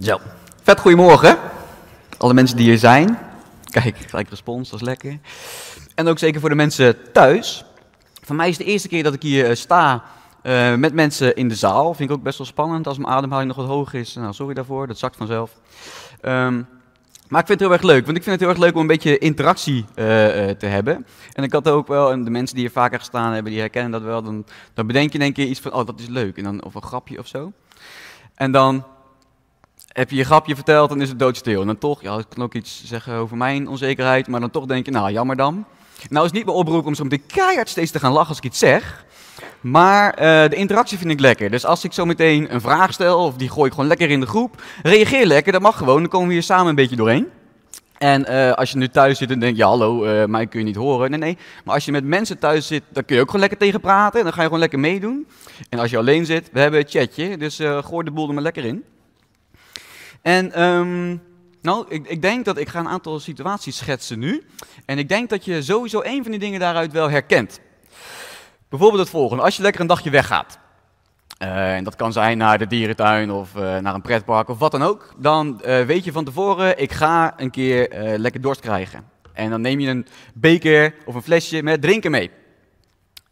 Zo, vet goedemorgen. Alle mensen die hier zijn. Kijk, gelijk respons, dat is lekker. En ook zeker voor de mensen thuis. Voor mij is het de eerste keer dat ik hier eh, sta uh, met mensen in de zaal. Vind ik ook best wel spannend als mijn ademhaling nog wat hoog is. Nou, sorry daarvoor, dat zakt vanzelf. Um, maar ik vind het heel erg leuk, want ik vind het heel erg leuk om een beetje interactie uh, te hebben. En ik had ook wel, en de mensen die hier vaker gestaan hebben, die herkennen dat wel. Dan, dan bedenk je denk je iets van, oh dat is leuk. En dan, of een grapje of zo. En dan heb je je grapje verteld, dan is het doodstil. En dan toch, ja, ik kan ook iets zeggen over mijn onzekerheid, maar dan toch denk je, nou, jammer dan. Nou is niet mijn oproep om zo meteen keihard steeds te gaan lachen als ik iets zeg. Maar uh, de interactie vind ik lekker. Dus als ik zo meteen een vraag stel, of die gooi ik gewoon lekker in de groep, reageer lekker, dat mag gewoon. Dan komen we hier samen een beetje doorheen. En uh, als je nu thuis zit en denkt, ja hallo, uh, mij kun je niet horen. Nee, nee. Maar als je met mensen thuis zit, dan kun je ook gewoon lekker tegen praten. En dan ga je gewoon lekker meedoen. En als je alleen zit, we hebben een chatje, dus gooi de boel er maar lekker in. En um, nou, ik, ik, denk dat ik ga een aantal situaties schetsen nu. En ik denk dat je sowieso een van die dingen daaruit wel herkent. Bijvoorbeeld het volgende. Als je lekker een dagje weggaat. Uh, en dat kan zijn naar de dierentuin of uh, naar een pretpark of wat dan ook. Dan uh, weet je van tevoren, ik ga een keer lekker dorst krijgen. En dan neem je een beker of een flesje met drinken mee.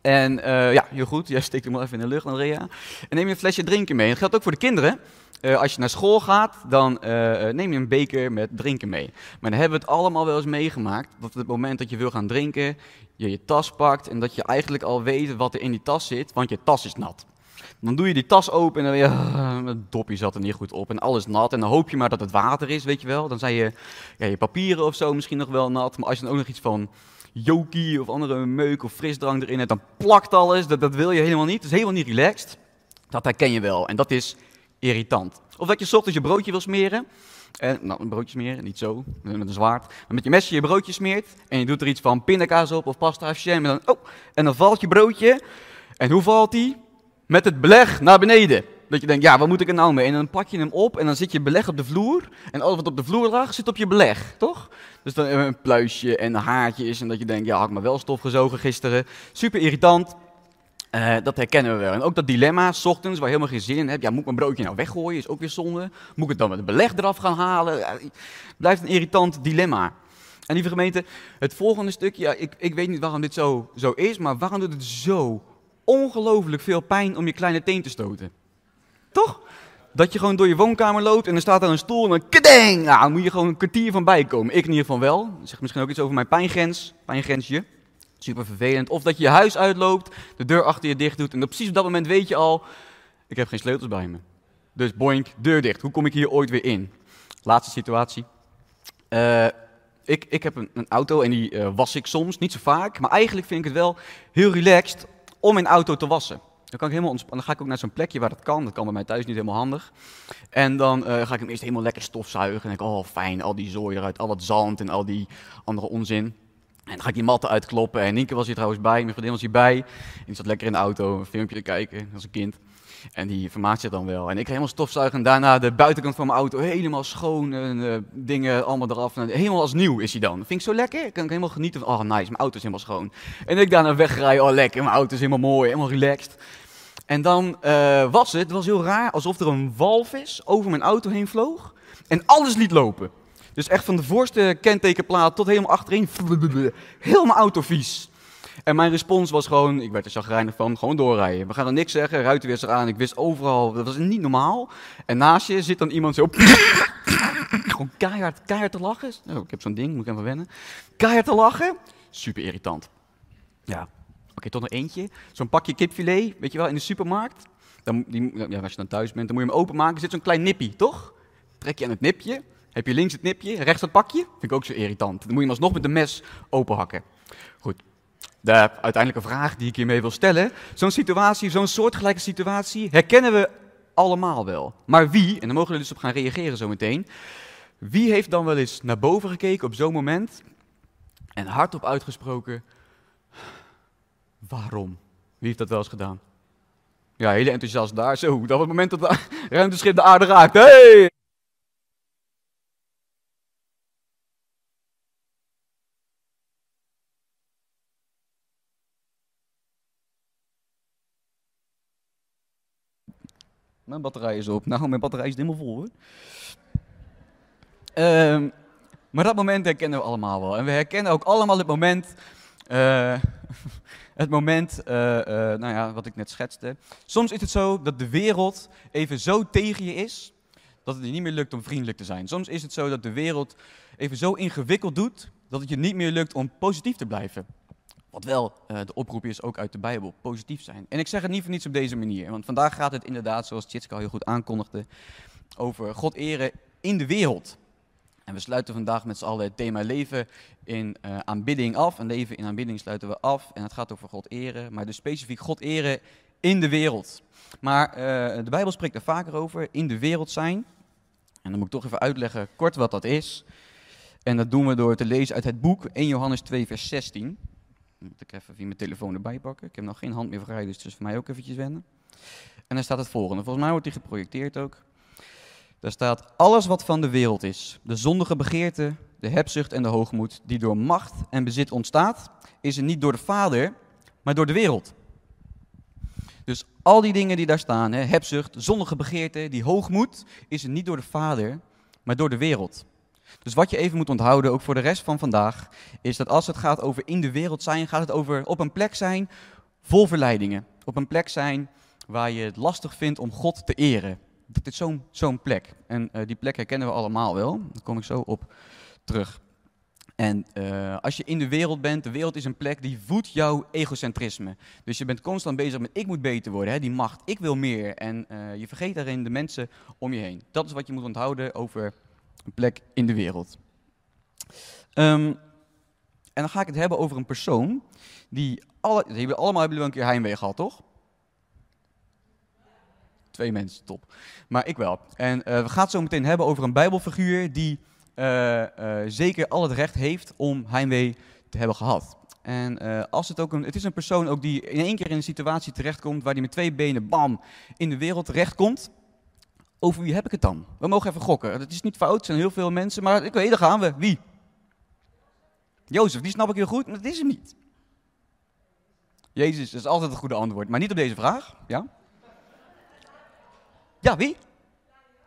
En ja, heel goed. Jij steekt hem wel even in de lucht, Andrea. En neem je een flesje drinken mee. dat geldt ook voor de kinderen. Uh, als je naar school gaat, dan uh, neem je een beker met drinken mee. Maar dan hebben we het allemaal wel eens meegemaakt. Dat op het moment dat je wil gaan drinken, je je tas pakt en dat je eigenlijk al weet wat er in die tas zit, want je tas is nat. Dan doe je die tas open en dan ja, het dopje zat er niet goed op en alles nat. En dan hoop je maar dat het water is, weet je wel. Dan zijn je, ja, je papieren of zo misschien nog wel nat. Maar als je dan ook nog iets van jokie of andere meuk of frisdrank erin hebt, dan plakt alles. Dat, dat wil je helemaal niet. Het is helemaal niet relaxed. Dat herken je wel. En dat is irritant. Of dat je ochtends je broodje wil smeren. En, nou, een broodje smeren, niet zo, met een zwaard. Maar met je mesje je broodje smeert. En je doet er iets van pindakaas op of pasta of. En dan, oh, en dan valt je broodje. En hoe valt die? Met het beleg naar beneden. Dat je denkt, ja, wat moet ik er nou mee? En dan pak je hem op en dan zit je beleg op de vloer. En alles wat op de vloer lag, zit op je beleg, toch? Dus dan een pluisje en haartjes. En dat je denkt, ja, had ik maar wel stof gezogen gisteren. Super irritant. Uh, dat herkennen we wel. En ook dat dilemma, s ochtends, waar je helemaal geen zin in hebt. Ja, moet ik mijn broodje nou weggooien? Is ook weer zonde. Moet ik het dan met het beleg eraf gaan halen? Blijft een irritant dilemma. En lieve gemeente, het volgende stukje, ja, ik, ik weet niet waarom dit zo, zo is, maar waarom doet het zo ongelooflijk veel pijn om je kleine teen te stoten? Toch? Dat je gewoon door je woonkamer loopt en er staat er een stoel en dan kedeng! Nou, dan moet je gewoon een kwartier van bijkomen. Ik in ieder geval wel. Dat zegt misschien ook iets over mijn pijngrens, pijngrensje. Super vervelend. Of dat je je huis uitloopt, de deur achter je dicht doet en precies op dat moment weet je al, ik heb geen sleutels bij me. Dus boink, deur dicht. Hoe kom ik hier ooit weer in? Laatste situatie. Uh, ik, ik heb een, een auto en die uh, was ik soms, niet zo vaak. Maar eigenlijk vind ik het wel heel relaxed om mijn auto te wassen. Dan, kan ik helemaal dan ga ik ook naar zo'n plekje waar dat kan. Dat kan bij mij thuis niet helemaal handig. En dan uh, ga ik hem eerst helemaal lekker stofzuigen. En denk ik, oh fijn, al die zooi eruit, al dat zand en al die andere onzin. En dan ga ik die matten uitkloppen. En Nienke was hier trouwens bij, mijn vriendin was hierbij. En die zat lekker in de auto een filmpje te kijken als een kind. En die zich dan wel. En ik ga helemaal stofzuigen en daarna de buitenkant van mijn auto helemaal schoon. En uh, dingen allemaal eraf. En helemaal als nieuw is hij dan. Vind ik zo lekker. Ik kan helemaal genieten oh nice, mijn auto is helemaal schoon. En ik daarna wegrij, oh lekker, mijn auto is helemaal mooi, helemaal relaxed. En dan uh, was het, het was heel raar, alsof er een walvis over mijn auto heen vloog. En alles liet lopen. Dus echt van de voorste kentekenplaat tot helemaal achterin. Helemaal autovies. En mijn respons was gewoon, ik werd er chagrijnig van, gewoon doorrijden. We gaan er niks zeggen, ruitenwisser aan. Ik wist overal, dat was niet normaal. En naast je zit dan iemand zo... gewoon keihard, keihard te lachen. Oh, ik heb zo'n ding, moet ik even wennen. Keihard te lachen. Super irritant. Ja, oké, tot nog eentje. Zo'n pakje kipfilet, weet je wel, in de supermarkt. Dan, die, ja, als je dan thuis bent, dan moet je hem openmaken. Er zit zo'n klein nippie, toch? Trek je aan het nipje. Heb je links het nipje, rechts het pakje? Vind ik ook zo irritant. Dan moet je hem alsnog met de mes openhakken. Goed. De uiteindelijke vraag die ik hiermee wil stellen. Zo'n situatie, zo'n soortgelijke situatie, herkennen we allemaal wel. Maar wie, en dan mogen we dus op gaan reageren zometeen. Wie heeft dan wel eens naar boven gekeken op zo'n moment en hardop uitgesproken, waarom? Wie heeft dat wel eens gedaan? Ja, hele enthousiast daar. Zo, dat was het moment dat het ruimteschip de aarde raakt. Hey! Mijn batterij is op. Nou, mijn batterij is helemaal vol hoor. Ehm, maar dat moment herkennen we allemaal wel. En we herkennen ook allemaal het moment. eh, het moment, eh, eh, nou ja, wat ik net schetste. Soms is het zo dat de wereld even zo tegen je is. dat het je niet meer lukt om vriendelijk te zijn. Soms is het zo dat de wereld even zo ingewikkeld doet. dat het je niet meer lukt om positief te blijven. Wat wel eh, de oproep is, ook uit de Bijbel, positief zijn. En ik zeg het niet voor niets op deze manier. Want vandaag gaat het inderdaad, zoals Tjitske al heel goed aankondigde, over God eren in de wereld. En we sluiten vandaag met z'n allen het thema leven in eh, aanbidding af. En leven in aanbidding sluiten we af. En het gaat over God eren, maar dus specifiek God eren in de wereld. Maar eh, de Bijbel spreekt er vaker over, in de wereld zijn. En dan moet ik toch even uitleggen kort wat dat is. En dat doen we door te lezen uit het boek 1 Johannes 2 vers 16. Moet ik even via mijn telefoon erbij pakken. Ik heb nog geen hand meer vrij, dus het is voor mij ook eventjes wennen. En dan staat het volgende. Volgens mij wordt die geprojecteerd ook. Daar staat, alles wat van de wereld is, de zondige begeerte, de hebzucht en de hoogmoed, die door macht en bezit ontstaat, is er niet door de Vader, maar door de wereld. Dus al die dingen die daar staan, hè, hebzucht, zondige begeerte, die hoogmoed, is er niet door de Vader, maar door de wereld. Dus wat je even moet onthouden, ook voor de rest van vandaag, is dat als het gaat over in de wereld zijn, gaat het over op een plek zijn vol verleidingen. Op een plek zijn waar je het lastig vindt om God te eren. Dat is zo'n plek. En uh, die plek herkennen we allemaal wel. Daar kom ik zo op terug. En uh, als je in de wereld bent, de wereld is een plek die voedt jouw egocentrisme. Dus je bent constant bezig met ik moet beter worden, hè, die macht, ik wil meer. En uh, je vergeet daarin de mensen om je heen. Dat is wat je moet onthouden over een plek in de wereld. Um, en dan ga ik het hebben over een persoon die alle, die allemaal hebben we een keer heimwee gehad, toch? Twee mensen, top. Maar ik wel. En uh, we gaan het zo meteen hebben over een Bijbelfiguur die uh, uh, zeker al het recht heeft om heimwee te hebben gehad. En als het ook een, het is een persoon ook die in één keer in een situatie terechtkomt waar hij met twee benen, bam, in de wereld terechtkomt. Over wie heb ik het dan? We mogen even gokken. Het is niet fout, er zijn heel veel mensen, maar ik weet, daar gaan we. Wie? Jozef, die snap ik heel goed, maar dat is hem niet. Jezus, dat is altijd een goede antwoord, maar niet op deze vraag. Ja? Ja, wie?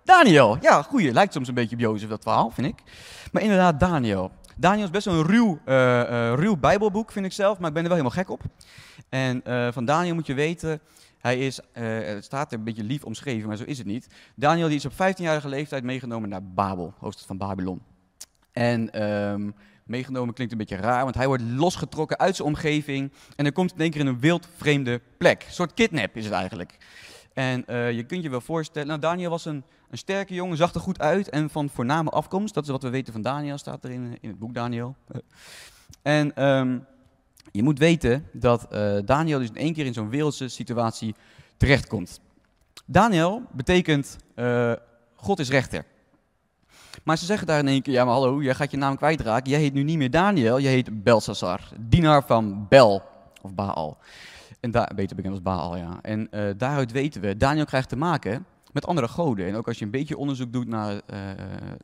Daniel. Ja, goeie. Lijkt soms een beetje op Jozef, dat verhaal, vind ik. Maar inderdaad, Daniel. Daniel is best wel een ruw, uh, ruw bijbelboek, vind ik zelf, maar ik ben er wel helemaal gek op. En uh, van Daniel moet je weten, hij is, het staat er een beetje lief omschreven, maar zo is het niet. Daniel die is op 15-jarige leeftijd meegenomen naar Babel, hoofdstad van Babylon. En um, meegenomen klinkt een beetje raar, want hij wordt losgetrokken uit zijn omgeving en dan komt in één keer in een wild vreemde plek. Een soort kidnap is het eigenlijk. En uh, je kunt je wel voorstellen, nou Daniel was een, een sterke jongen, zag er goed uit en van voorname afkomst. Dat is wat we weten van Daniel, staat er in, in het boek Daniel. En um, je moet weten dat uh, Daniel dus in één keer in zo'n wereldse situatie terechtkomt. Daniel betekent uh, God is rechter. Maar ze zeggen daar in één keer, ja maar hallo, jij gaat je naam kwijtraken. Jij heet nu niet meer Daniel, jij heet Belshazzar, dienaar van Bel, of Baal. En daar, beter bekend als Baal, ja. En uh, daaruit weten we, Daniel krijgt te maken met andere goden. En ook als je een beetje onderzoek doet naar uh,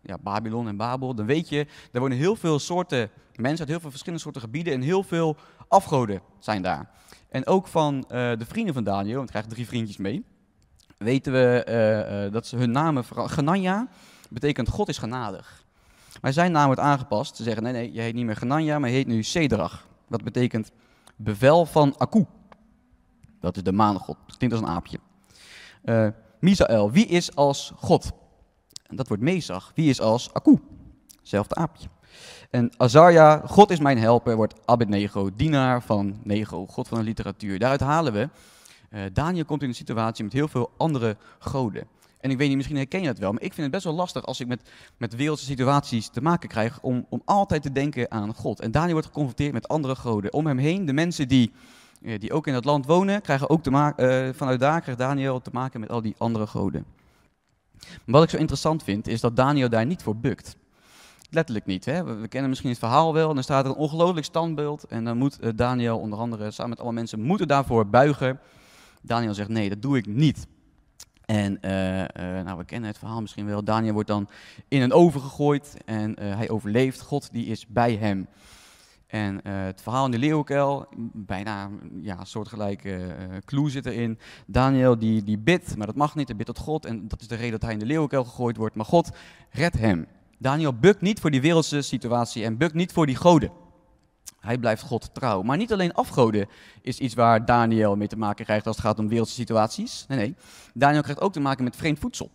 ja, Babylon en Babel, dan weet je, er wonen heel veel soorten mensen uit heel veel verschillende soorten gebieden en heel veel afgoden zijn daar. En ook van uh, de vrienden van Daniel, want hij krijgt drie vriendjes mee, weten we dat ze hun namen, Genanja, betekent God is genadig. Maar zijn naam wordt aangepast. Ze zeggen, nee, nee, je heet niet meer Genanja, maar je heet nu Sedrach. Dat betekent bevel van Aku. Dat is de maangod. Klinkt als een aapje. Uh, Misaël, wie is als God? En dat wordt Mesach. Wie is als Aku? Zelfde aapje. En Azaria, God is mijn helper, wordt Abednego, dienaar van Nego, God van de literatuur. Daaruit halen we, uh, Daniel komt in een situatie met heel veel andere goden. En ik weet niet, misschien herken je dat wel, maar ik vind het best wel lastig als ik met, met wereldse situaties te maken krijg om, om altijd te denken aan God. En Daniel wordt geconfronteerd met andere goden. Om hem heen, de mensen die, die ook in dat land wonen, krijgen ook uh, vanuit daar krijgt Daniel te maken met al die andere goden. Maar wat ik zo interessant vind, is dat Daniel daar niet voor bukt. Letterlijk niet. Hè? We, kennen misschien het verhaal wel. En dan staat er een ongelooflijk standbeeld. En dan moet uh, Daniel onder andere samen met allemaal mensen moeten daarvoor buigen. Daniel zegt nee, dat doe ik niet. En nou, we kennen het verhaal misschien wel. Daniel wordt dan in een oven gegooid en hij overleeft. God die is bij hem. En uh, het verhaal in de leeuwenkuil, bijna ja, soortgelijke uh, clue zit erin. Daniel die, die bidt, maar dat mag niet, hij bidt tot God. En dat is de reden dat hij in de leeuwenkuil gegooid wordt. Maar God redt hem. Daniel bukt niet voor die wereldse situatie en bukt niet voor die goden. Hij blijft God trouw. Maar niet alleen afgoden is iets waar Daniel mee te maken krijgt als het gaat om wereldse situaties. Nee, nee. Daniel krijgt ook te maken met vreemd voedsel.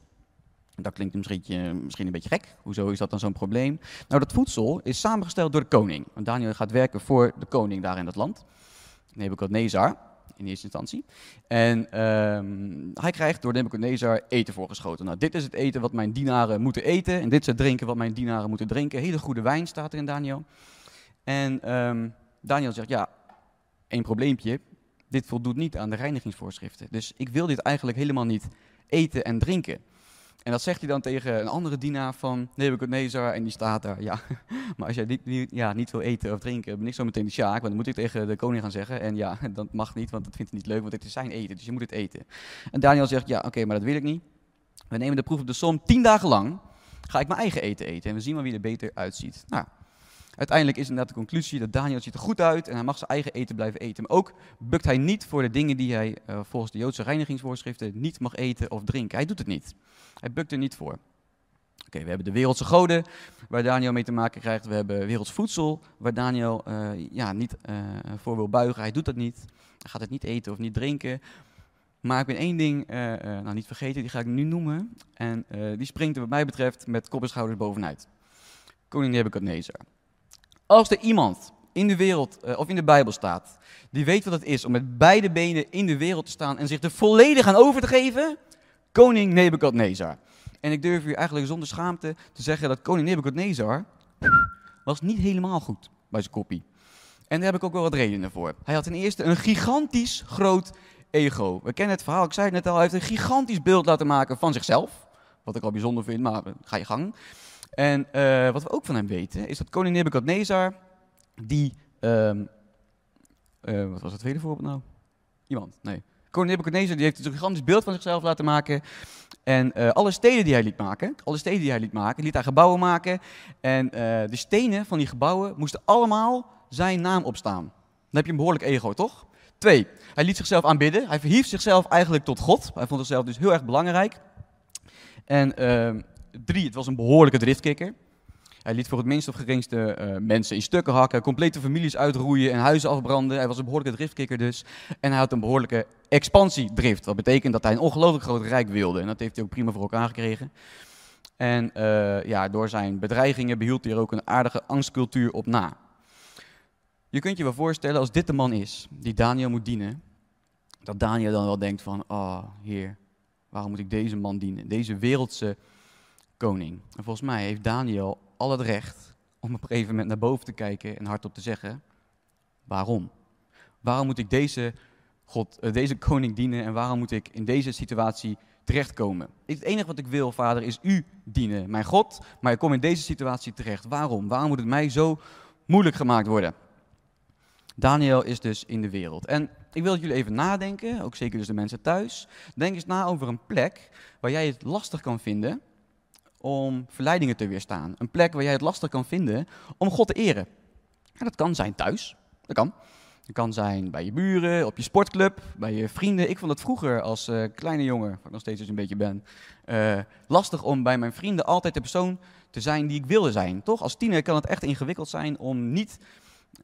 Dat klinkt misschien, misschien een beetje gek. Hoezo is dat dan zo'n probleem? Nou, dat voedsel is samengesteld door de koning. Want Daniel gaat werken voor de koning daar in dat land. Nebuchadnezzar, in eerste instantie. En ehm, hij krijgt door Nebuchadnezzar eten voorgeschoten. Nou, dit is het eten wat mijn dienaren moeten eten. En dit is het drinken wat mijn dienaren moeten drinken. Hele goede wijn staat er in Daniel. En um, Daniel zegt, ja, één probleempje. Dit voldoet niet aan de reinigingsvoorschriften. Dus ik wil dit eigenlijk helemaal niet eten en drinken. En dat zegt hij dan tegen een andere dienaar van Nebuchadnezzar. En die staat daar, ja, maar als jij niet, ja, niet wil eten of drinken, ben ik zo meteen de sjaak. Want dan moet ik tegen de koning gaan zeggen. En ja, dat mag niet, want dat vindt hij niet leuk, want het is zijn eten. Dus je moet het eten. En Daniel zegt, ja, oké, maar dat wil ik niet. We nemen de proef op de som. Tien dagen lang ga ik mijn eigen eten eten. En we zien maar wie er beter uitziet. Nou, Uiteindelijk is inderdaad de conclusie dat Daniel ziet er goed uit en hij mag zijn eigen eten blijven eten. Maar ook bukt hij niet voor de dingen die hij uh, volgens de Joodse reinigingsvoorschriften niet mag eten of drinken. Hij doet het niet. Hij bukt er niet voor. Oké, we hebben de wereldse goden waar Daniel mee te maken krijgt. We hebben werelds voedsel waar Daniel uh, ja, niet uh, voor wil buigen. Hij doet dat niet. Hij gaat het niet eten of niet drinken. Maar ik ben één ding nou niet vergeten, die ga ik nu noemen. En die springt er wat mij betreft met kop en schouders bovenuit. Koning Nebuchadnezzar. Als er iemand in de wereld of in de Bijbel staat, die weet wat het is om met beide benen in de wereld te staan en zich er volledig aan over te geven, koning Nebukadnezar. En ik durf u eigenlijk zonder schaamte te zeggen dat koning Nebukadnezar was niet helemaal goed bij zijn kopie. En daar heb ik ook wel wat redenen voor. Hij had ten eerste een gigantisch groot ego. We kennen het verhaal, ik zei het net al, hij heeft een gigantisch beeld laten maken van zichzelf. Wat ik al bijzonder vind, maar ga je gang. En uh, wat we ook van hem weten, is dat koning Nebukadnezar, die... Um, uh, wat was het tweede voorbeeld nou? Iemand? Nee. Koning Nebukadnezar die heeft een gigantisch beeld van zichzelf laten maken. En uh, alle steden die hij liet maken, alle steden die hij liet maken, liet hij gebouwen maken. En de stenen van die gebouwen moesten allemaal zijn naam opstaan. Dan heb je een behoorlijk ego, toch? Twee, hij liet zichzelf aanbidden. Hij verhief zichzelf eigenlijk tot God. Hij vond zichzelf dus heel erg belangrijk. En ehm, Drie, het was een behoorlijke driftkikker. Hij liet voor het minst of geringste uh, mensen in stukken hakken, complete families uitroeien en huizen afbranden. Hij was een behoorlijke driftkikker dus. En hij had een behoorlijke expansiedrift. Dat betekent dat hij een ongelooflijk groot rijk wilde. En dat heeft hij ook prima voor elkaar gekregen. En uh, ja, door zijn bedreigingen behield hij er ook een aardige angstcultuur op na. Je kunt je wel voorstellen als dit de man is die Daniel moet dienen, dat Daniel dan wel denkt van, oh, heer, waarom moet ik deze man dienen? Deze wereldse koning. En volgens mij heeft Daniel al het recht om op een gegeven moment naar boven te kijken en hardop te zeggen: waarom? Waarom moet ik deze, God, uh, deze koning dienen en waarom moet ik in deze situatie terechtkomen? Het enige wat ik wil, vader, is u dienen, mijn God, maar ik kom in deze situatie terecht. Waarom? Waarom moet het mij zo moeilijk gemaakt worden? Daniel is dus in de wereld. En ik wil dat jullie even nadenken, ook zeker dus de mensen thuis. Denk eens na over een plek waar jij het lastig kan vinden om verleidingen te weerstaan. Een plek waar jij het lastig kan vinden om God te eren. dat kan zijn thuis, dat kan. Het kan zijn bij je buren, op je sportclub, bij je vrienden. Ik vond het vroeger als uh, kleine jongen, wat ik nog steeds dus een beetje ben, uh, lastig om bij mijn vrienden altijd de persoon te zijn die ik wilde zijn. Toch? Als tiener kan het echt ingewikkeld zijn om niet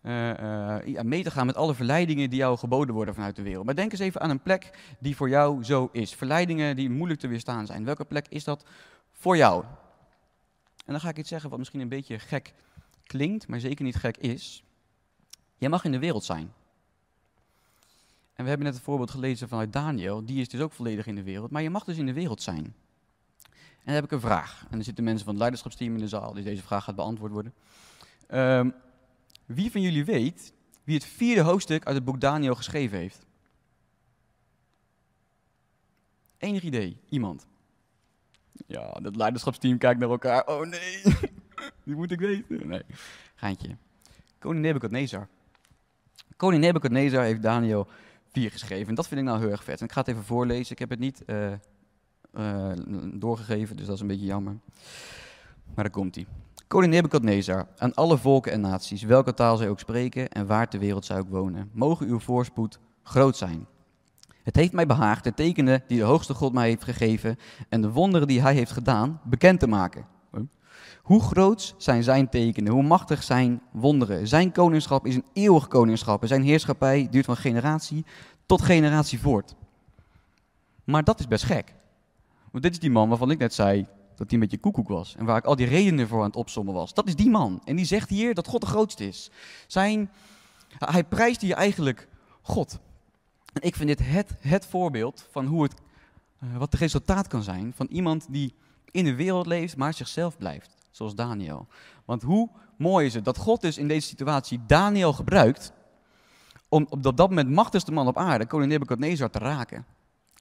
uh, mee te gaan met alle verleidingen die jou geboden worden vanuit de wereld. Maar denk eens even aan een plek die voor jou zo is. Verleidingen die moeilijk te weerstaan zijn. Welke plek is dat voor jou. En dan ga ik iets zeggen wat misschien een beetje gek klinkt, maar zeker niet gek is. Jij mag in de wereld zijn. En we hebben net het voorbeeld gelezen vanuit Daniel, die is dus ook volledig in de wereld, maar je mag dus in de wereld zijn. En dan heb ik een vraag. En er zitten mensen van het leiderschapsteam in de zaal, die deze vraag gaat beantwoord worden. Um, wie van jullie weet wie het vierde hoofdstuk uit het boek Daniel geschreven heeft? Enig idee? Iemand? Ja, dat leiderschapsteam kijkt naar elkaar. Oh nee, die moet ik weten. Nee, geintje. Koning Nebuchadnezzar. Koning Nebuchadnezzar heeft Daniel 4 geschreven. En dat vind ik nou heel erg vet. En ik ga het even voorlezen. Ik heb het niet uh, uh, doorgegeven, dus dat is een beetje jammer. Maar daar komt hij. Koning Nebukadnezar, aan alle volken en naties, welke taal zij ook spreken en waar ter wereld zij ook wonen, mogen uw voorspoed groot zijn. Het heeft mij behaagd de tekenen die de hoogste God mij heeft gegeven en de wonderen die hij heeft gedaan bekend te maken. Hoe groot zijn zijn tekenen, hoe machtig zijn wonderen. Zijn koningschap is een eeuwig koningschap en zijn heerschappij duurt van generatie tot generatie voort. Maar dat is best gek. Want dit is die man waarvan ik net zei dat hij een beetje koekoek was. En waar ik al die redenen voor aan het opsommen was. Dat is die man. En die zegt hier dat God de grootste is. Zijn, hij prijst hier eigenlijk God. En ik vind dit het, het voorbeeld van hoe het, eh, wat het resultaat kan zijn van iemand die in de wereld leeft, maar zichzelf blijft. Zoals Daniel. Want hoe mooi is het dat God dus in deze situatie Daniel gebruikt om op dat moment machtigste man op aarde, koning Nebuchadnezzar, te raken.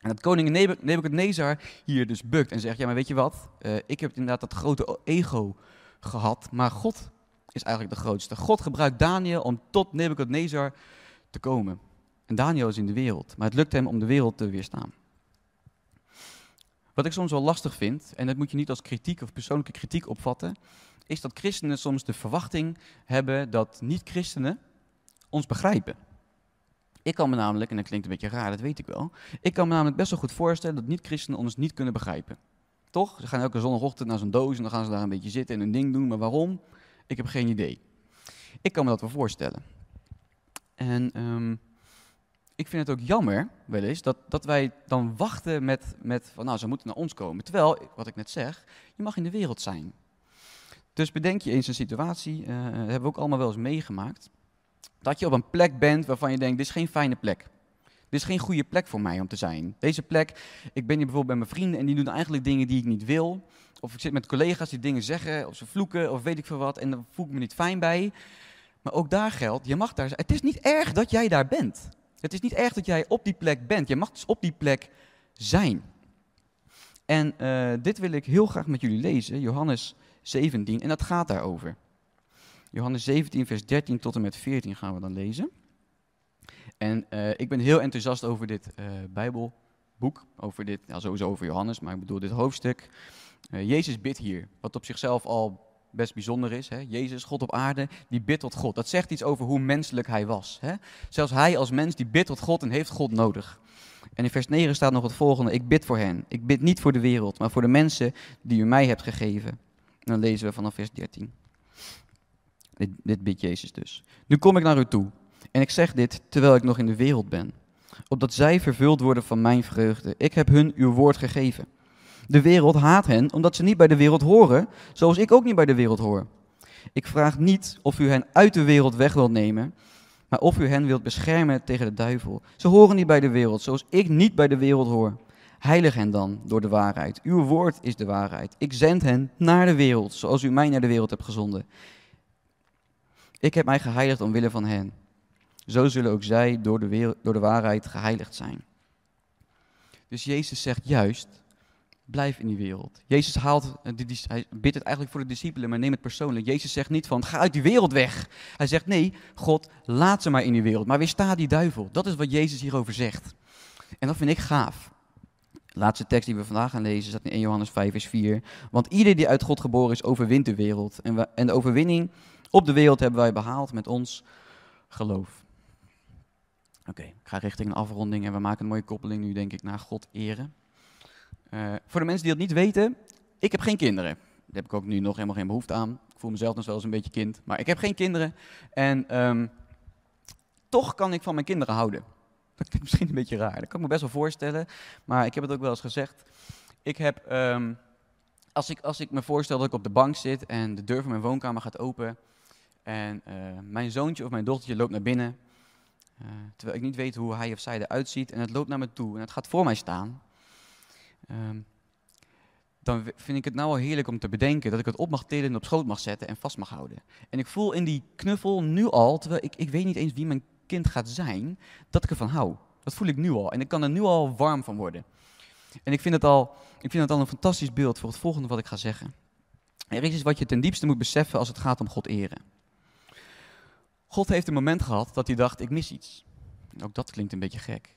En dat koning Nebuchadnezzar hier dus bukt en zegt, ja maar weet je wat, uh, ik heb inderdaad dat grote ego gehad, maar God is eigenlijk de grootste. God gebruikt Daniel om tot Nebuchadnezzar te komen. En Daniel is in de wereld, maar het lukt hem om de wereld te weerstaan. Wat ik soms wel lastig vind, en dat moet je niet als kritiek of persoonlijke kritiek opvatten, is dat christenen soms de verwachting hebben dat niet-christenen ons begrijpen. Ik kan me namelijk, en dat klinkt een beetje raar, dat weet ik wel. Ik kan me namelijk best wel goed voorstellen dat niet-christenen ons niet kunnen begrijpen. Toch? Ze gaan elke zondagochtend naar zo'n doos en dan gaan ze daar een beetje zitten en hun ding doen. Maar waarom? Ik heb geen idee. Ik kan me dat wel voorstellen. En um, ik vind het ook jammer, wel eens, dat, dat wij dan wachten met, met van nou, ze moeten naar ons komen. Terwijl, wat ik net zeg, je mag in de wereld zijn. Dus bedenk je eens een situatie, uh, hebben we ook allemaal wel eens meegemaakt dat je op een plek bent waarvan je denkt, dit is geen fijne plek. Dit is geen goede plek voor mij om te zijn. Deze plek, ik ben hier bijvoorbeeld bij mijn vrienden en die doen eigenlijk dingen die ik niet wil. Of ik zit met collega's die dingen zeggen, of ze vloeken, of weet ik veel wat, en dan voel ik me niet fijn bij. Maar ook daar geldt, je mag daar zijn. Het is niet erg dat jij daar bent. Het is niet erg dat jij op die plek bent. Je mag dus op die plek zijn. En uh, dit wil ik heel graag met jullie lezen, Johannes 17, en dat gaat daarover. Johannes 17, vers 13 tot en met 14 gaan we dan lezen. En uh, ik ben heel enthousiast over dit uh, Bijbelboek, over dit, ja, sowieso over Johannes, maar ik bedoel dit hoofdstuk. Jezus bidt hier, wat op zichzelf al best bijzonder is. Hè? Jezus, God op aarde, die bidt tot God. Dat zegt iets over hoe menselijk hij was. Hè? Zelfs hij als mens, die bidt tot God en heeft God nodig. En in vers 9 staat nog het volgende, ik bid voor hen. Ik bid niet voor de wereld, maar voor de mensen die u mij hebt gegeven. En dan lezen we vanaf vers 13. Dit, dit bidt Jezus dus. Nu kom ik naar u toe. En ik zeg dit terwijl ik nog in de wereld ben. Opdat zij vervuld worden van mijn vreugde. Ik heb hun uw woord gegeven. De wereld haat hen omdat ze niet bij de wereld horen, zoals ik ook niet bij de wereld hoor. Ik vraag niet of u hen uit de wereld weg wilt nemen, maar of u hen wilt beschermen tegen de duivel. Ze horen niet bij de wereld, zoals ik niet bij de wereld hoor. Heilig hen dan door de waarheid. Uw woord is de waarheid. Ik zend hen naar de wereld, zoals u mij naar de wereld hebt gezonden. Ik heb mij geheiligd omwille van hen. Zo zullen ook zij door de, wereld, door de waarheid geheiligd zijn. Dus Jezus zegt juist, blijf in die wereld. Jezus haalt, hij bidt het eigenlijk voor de discipelen, maar neem het persoonlijk. Jezus zegt niet van, ga uit die wereld weg. Hij zegt, nee, God, laat ze maar in die wereld. Maar weersta die duivel. Dat is wat Jezus hierover zegt. En dat vind ik gaaf. De laatste tekst die we vandaag gaan lezen staat in 1 Johannes 5 vers 4. Want ieder die uit God geboren is, overwint de wereld. En, en de overwinning op de wereld hebben wij behaald met ons geloof. Oké, ik ga richting een afronding en we maken een mooie koppeling nu, denk ik, naar God eren. Uh, voor de mensen die dat niet weten, ik heb geen kinderen. Daar heb ik ook nu nog helemaal geen behoefte aan. Ik voel mezelf nog wel eens een beetje kind, maar ik heb geen kinderen. En um, toch kan ik van mijn kinderen houden. Dat klinkt misschien een beetje raar, dat kan ik me best wel voorstellen. Maar ik heb het ook wel eens gezegd. Ik heb, um, als, ik, als ik me voorstel dat ik op de bank zit en de deur van mijn woonkamer gaat open en uh, mijn zoontje of mijn dochtertje loopt naar binnen. Uh, terwijl ik niet weet hoe hij of zij eruit ziet. En het loopt naar me toe en het gaat voor mij staan. Um, dan vind ik het nou al heerlijk om te bedenken dat ik het op mag tillen en op schoot mag zetten en vast mag houden. En ik voel in die knuffel nu al, terwijl ik, ik weet niet eens wie mijn kind gaat zijn, dat ik ervan hou. Dat voel ik nu al. En ik kan er nu al warm van worden. En ik vind het al, ik vind het al een fantastisch beeld voor het volgende wat ik ga zeggen. Er is iets wat je ten diepste moet beseffen als het gaat om God eren. God heeft een moment gehad dat hij dacht, ik mis iets. Ook dat klinkt een beetje gek.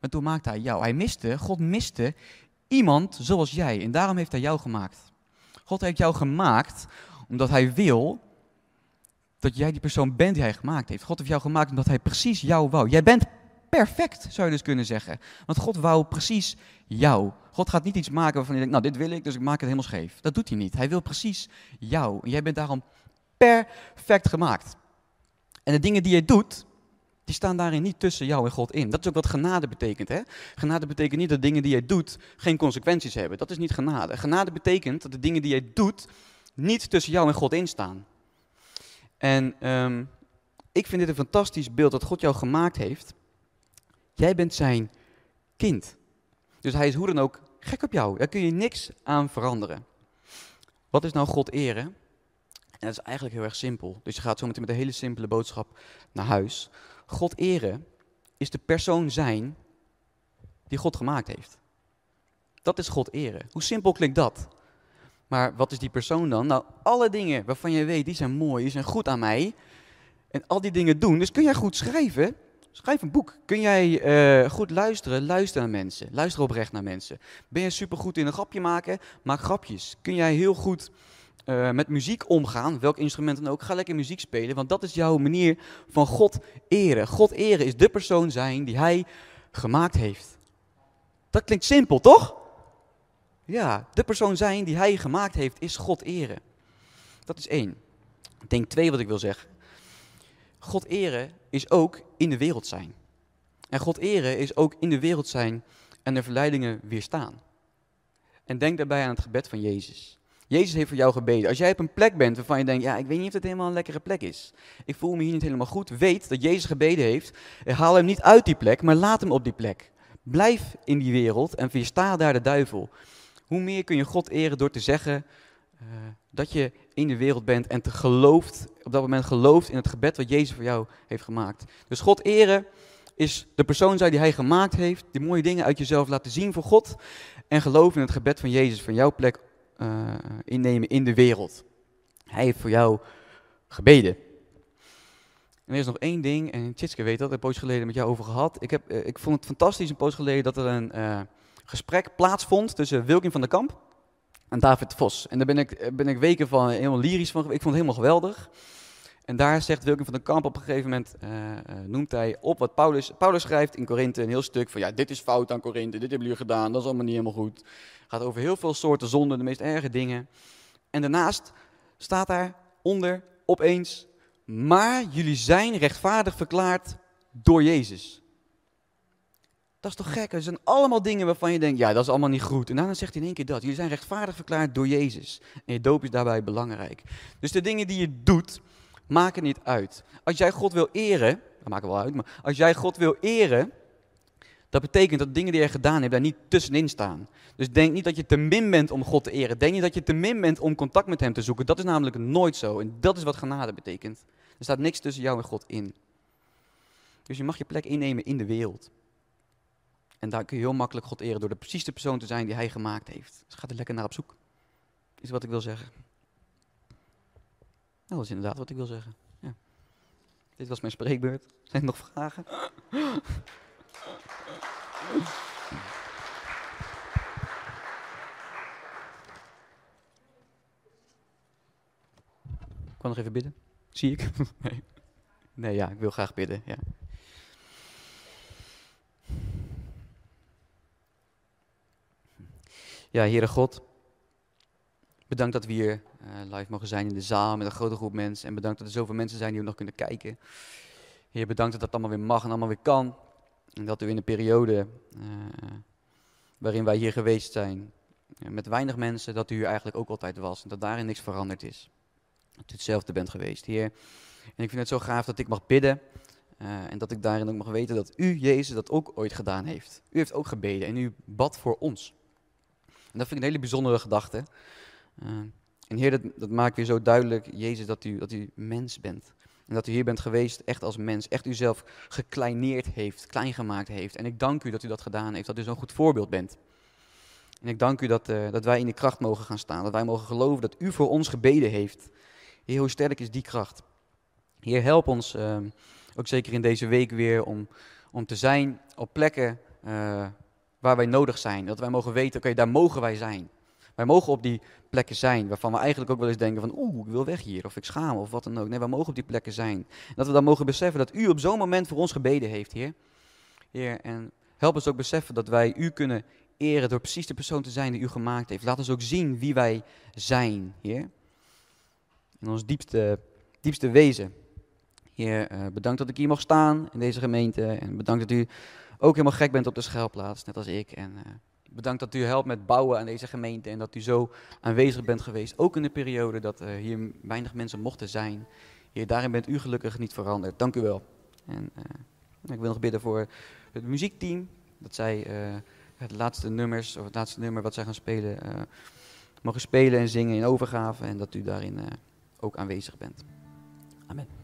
Maar toen maakte hij jou. Hij miste, God miste iemand zoals jij. En daarom heeft hij jou gemaakt. God heeft jou gemaakt omdat hij wil dat jij die persoon bent die hij gemaakt heeft. God heeft jou gemaakt omdat hij precies jou wou. Jij bent perfect, zou je dus kunnen zeggen. Want God wou precies jou. God gaat niet iets maken waarvan je denkt, nou dit wil ik, dus ik maak het helemaal scheef. Dat doet hij niet. Hij wil precies jou. En jij bent daarom perfect gemaakt. En de dingen die je doet, die staan daarin niet tussen jou en God in. Dat is ook wat genade betekent. Hè? Genade betekent niet dat dingen die jij doet geen consequenties hebben. Dat is niet genade. Genade betekent dat de dingen die jij doet niet tussen jou en God in staan. En ehm, ik vind dit een fantastisch beeld dat God jou gemaakt heeft. Jij bent zijn kind. Dus hij is hoe dan ook gek op jou. Daar kun je niks aan veranderen. Wat is nou God eren? En dat is eigenlijk heel erg simpel. Dus je gaat zo meteen met een hele simpele boodschap naar huis. God eren is de persoon zijn die God gemaakt heeft. Dat is God eren. Hoe simpel klinkt dat? Maar wat is die persoon dan? Nou, alle dingen waarvan je weet, die zijn mooi, die zijn goed aan mij. En al die dingen doen. Dus kun jij goed schrijven? Schrijf een boek. Kun jij uh, goed luisteren? Luister naar mensen. Luister oprecht naar mensen. Ben je supergoed in een grapje maken? Maak grapjes. Kun jij heel goed uh, met muziek omgaan? Welk instrument dan ook? Ga lekker muziek spelen. Want dat is jouw manier van God eren. God eren is de persoon zijn die hij gemaakt heeft. Dat klinkt simpel, toch? Ja, de persoon zijn die hij gemaakt heeft is God eren. Dat is één. Denk twee wat ik wil zeggen. God eren is ook in de wereld zijn. En God eren is ook in de wereld zijn en de verleidingen weerstaan. En denk daarbij aan het gebed van Jezus. Jezus heeft voor jou gebeden. Als jij op een plek bent waarvan je denkt, ja, ik weet niet of het helemaal een lekkere plek is. Ik voel me hier niet helemaal goed. Weet dat Jezus gebeden heeft. Haal hem niet uit die plek, maar laat hem op die plek. Blijf in die wereld en weersta daar de duivel. Hoe meer kun je God eren door te zeggen uh, dat je in de wereld bent en te gelooft, op dat moment gelooft in het gebed wat Jezus voor jou heeft gemaakt. Dus God eren is de persoon zijn die hij gemaakt heeft, die mooie dingen uit jezelf laten zien voor God en geloof in het gebed van Jezus van jouw plek uh, innemen in de wereld. Hij heeft voor jou gebeden. En er is nog één ding, en Tjitske weet dat, ik heb poos geleden met jou over gehad. Ik, heb, uh, ik vond het fantastisch een poos geleden dat er een gesprek plaatsvond tussen Wilkin van der Kamp en David Vos. En daar ben ik, ben ik weken van helemaal lyrisch van. Ik vond het helemaal geweldig. En daar zegt Wilkin van der Kamp op een gegeven moment, uh, noemt hij op wat Paulus, Paulus schrijft in Korinthe, een heel stuk van ja, dit is fout aan Korinthe, dit hebben jullie gedaan, dat is allemaal niet helemaal goed. Gaat over heel veel soorten zonden, de meest erge dingen. En daarnaast staat daar onder opeens, maar jullie zijn rechtvaardig verklaard door Jezus. Dat is toch gek? Er zijn allemaal dingen waarvan je denkt, ja, dat is allemaal niet goed. En dan zegt hij in één keer dat. Jullie zijn rechtvaardig verklaard door Jezus. En je doop is daarbij belangrijk. Dus de dingen die je doet, maken niet uit. Als jij God wil eren, dat maakt wel uit, maar als jij God wil eren, dat betekent dat dingen die je gedaan hebt daar niet tussenin staan. Dus denk niet dat je te min bent om God te eren. Denk niet dat je te min bent om contact met hem te zoeken. Dat is namelijk nooit zo. En dat is wat genade betekent. Er staat niks tussen jou en God in. Dus je mag je plek innemen in de wereld. En daar kun je heel makkelijk God eren door de precies persoon te zijn die hij gemaakt heeft. Dus ga er lekker naar op zoek. Is wat ik wil zeggen. Nou, dat is inderdaad wat ik wil zeggen. Ja. Dit was mijn spreekbeurt. Zijn er nog vragen? Ik kan nog even bidden. Zie ik? Nee. Nee, ja, ik wil graag bidden. Ja. Ja, Heere God, bedankt dat we hier uh, live mogen zijn in de zaal met een grote groep mensen. En bedankt dat er zoveel mensen zijn die we nog kunnen kijken. Heer, bedankt dat dat allemaal weer mag en allemaal weer kan. En dat u in de periode uh, waarin wij hier geweest zijn, uh, met weinig mensen, dat u eigenlijk ook altijd was. En dat daarin niks veranderd is. Dat u hetzelfde bent geweest, Heer. En ik vind het zo gaaf dat ik mag bidden. en dat ik daarin ook mag weten dat u, Jezus, dat ook ooit gedaan heeft. U heeft ook gebeden en u bad voor ons. En dat vind ik een hele bijzondere gedachte. Uh, en Heer, dat, dat, maakt weer zo duidelijk, Jezus, dat u, dat u mens bent. En dat u hier bent geweest echt als mens, echt uzelf gekleineerd heeft, klein gemaakt heeft. En ik dank u dat u dat gedaan heeft, dat u zo'n goed voorbeeld bent. En ik dank u dat, uh, dat wij in die kracht mogen gaan staan, dat wij mogen geloven dat u voor ons gebeden heeft. Heer, hoe sterk is die kracht? Heer, help ons, uh, ook zeker in deze week weer, om, om te zijn op plekken uh, waar wij nodig zijn. Dat wij mogen weten, oké, daar mogen wij zijn. Wij mogen op die plekken zijn waarvan we eigenlijk ook wel eens denken van oeh, ik wil weg hier of ik schaam of wat dan ook. Nee, wij mogen op die plekken zijn. Dat we dan mogen beseffen dat u op zo'n moment voor ons gebeden heeft, Heer. Heer, en help ons ook beseffen dat wij u kunnen eren door precies de persoon te zijn die u gemaakt heeft. Laat ons ook zien wie wij zijn, Heer. In ons diepste, diepste wezen. Heer, uh, bedankt dat ik hier mag staan in deze gemeente. En bedankt dat u ook helemaal gek bent op de schuilplaats, net als ik. En uh, bedankt dat u helpt met bouwen aan deze gemeente. En dat u zo aanwezig bent geweest. Ook in de periode dat uh, hier weinig mensen mochten zijn. Heer, daarin bent u gelukkig niet veranderd. Dank u wel. En ik wil nog bidden voor het muziekteam. Dat zij het laatste nummers, of het laatste nummer wat zij gaan spelen, mogen spelen en zingen in overgave. En dat u daarin ook aanwezig bent. Amen.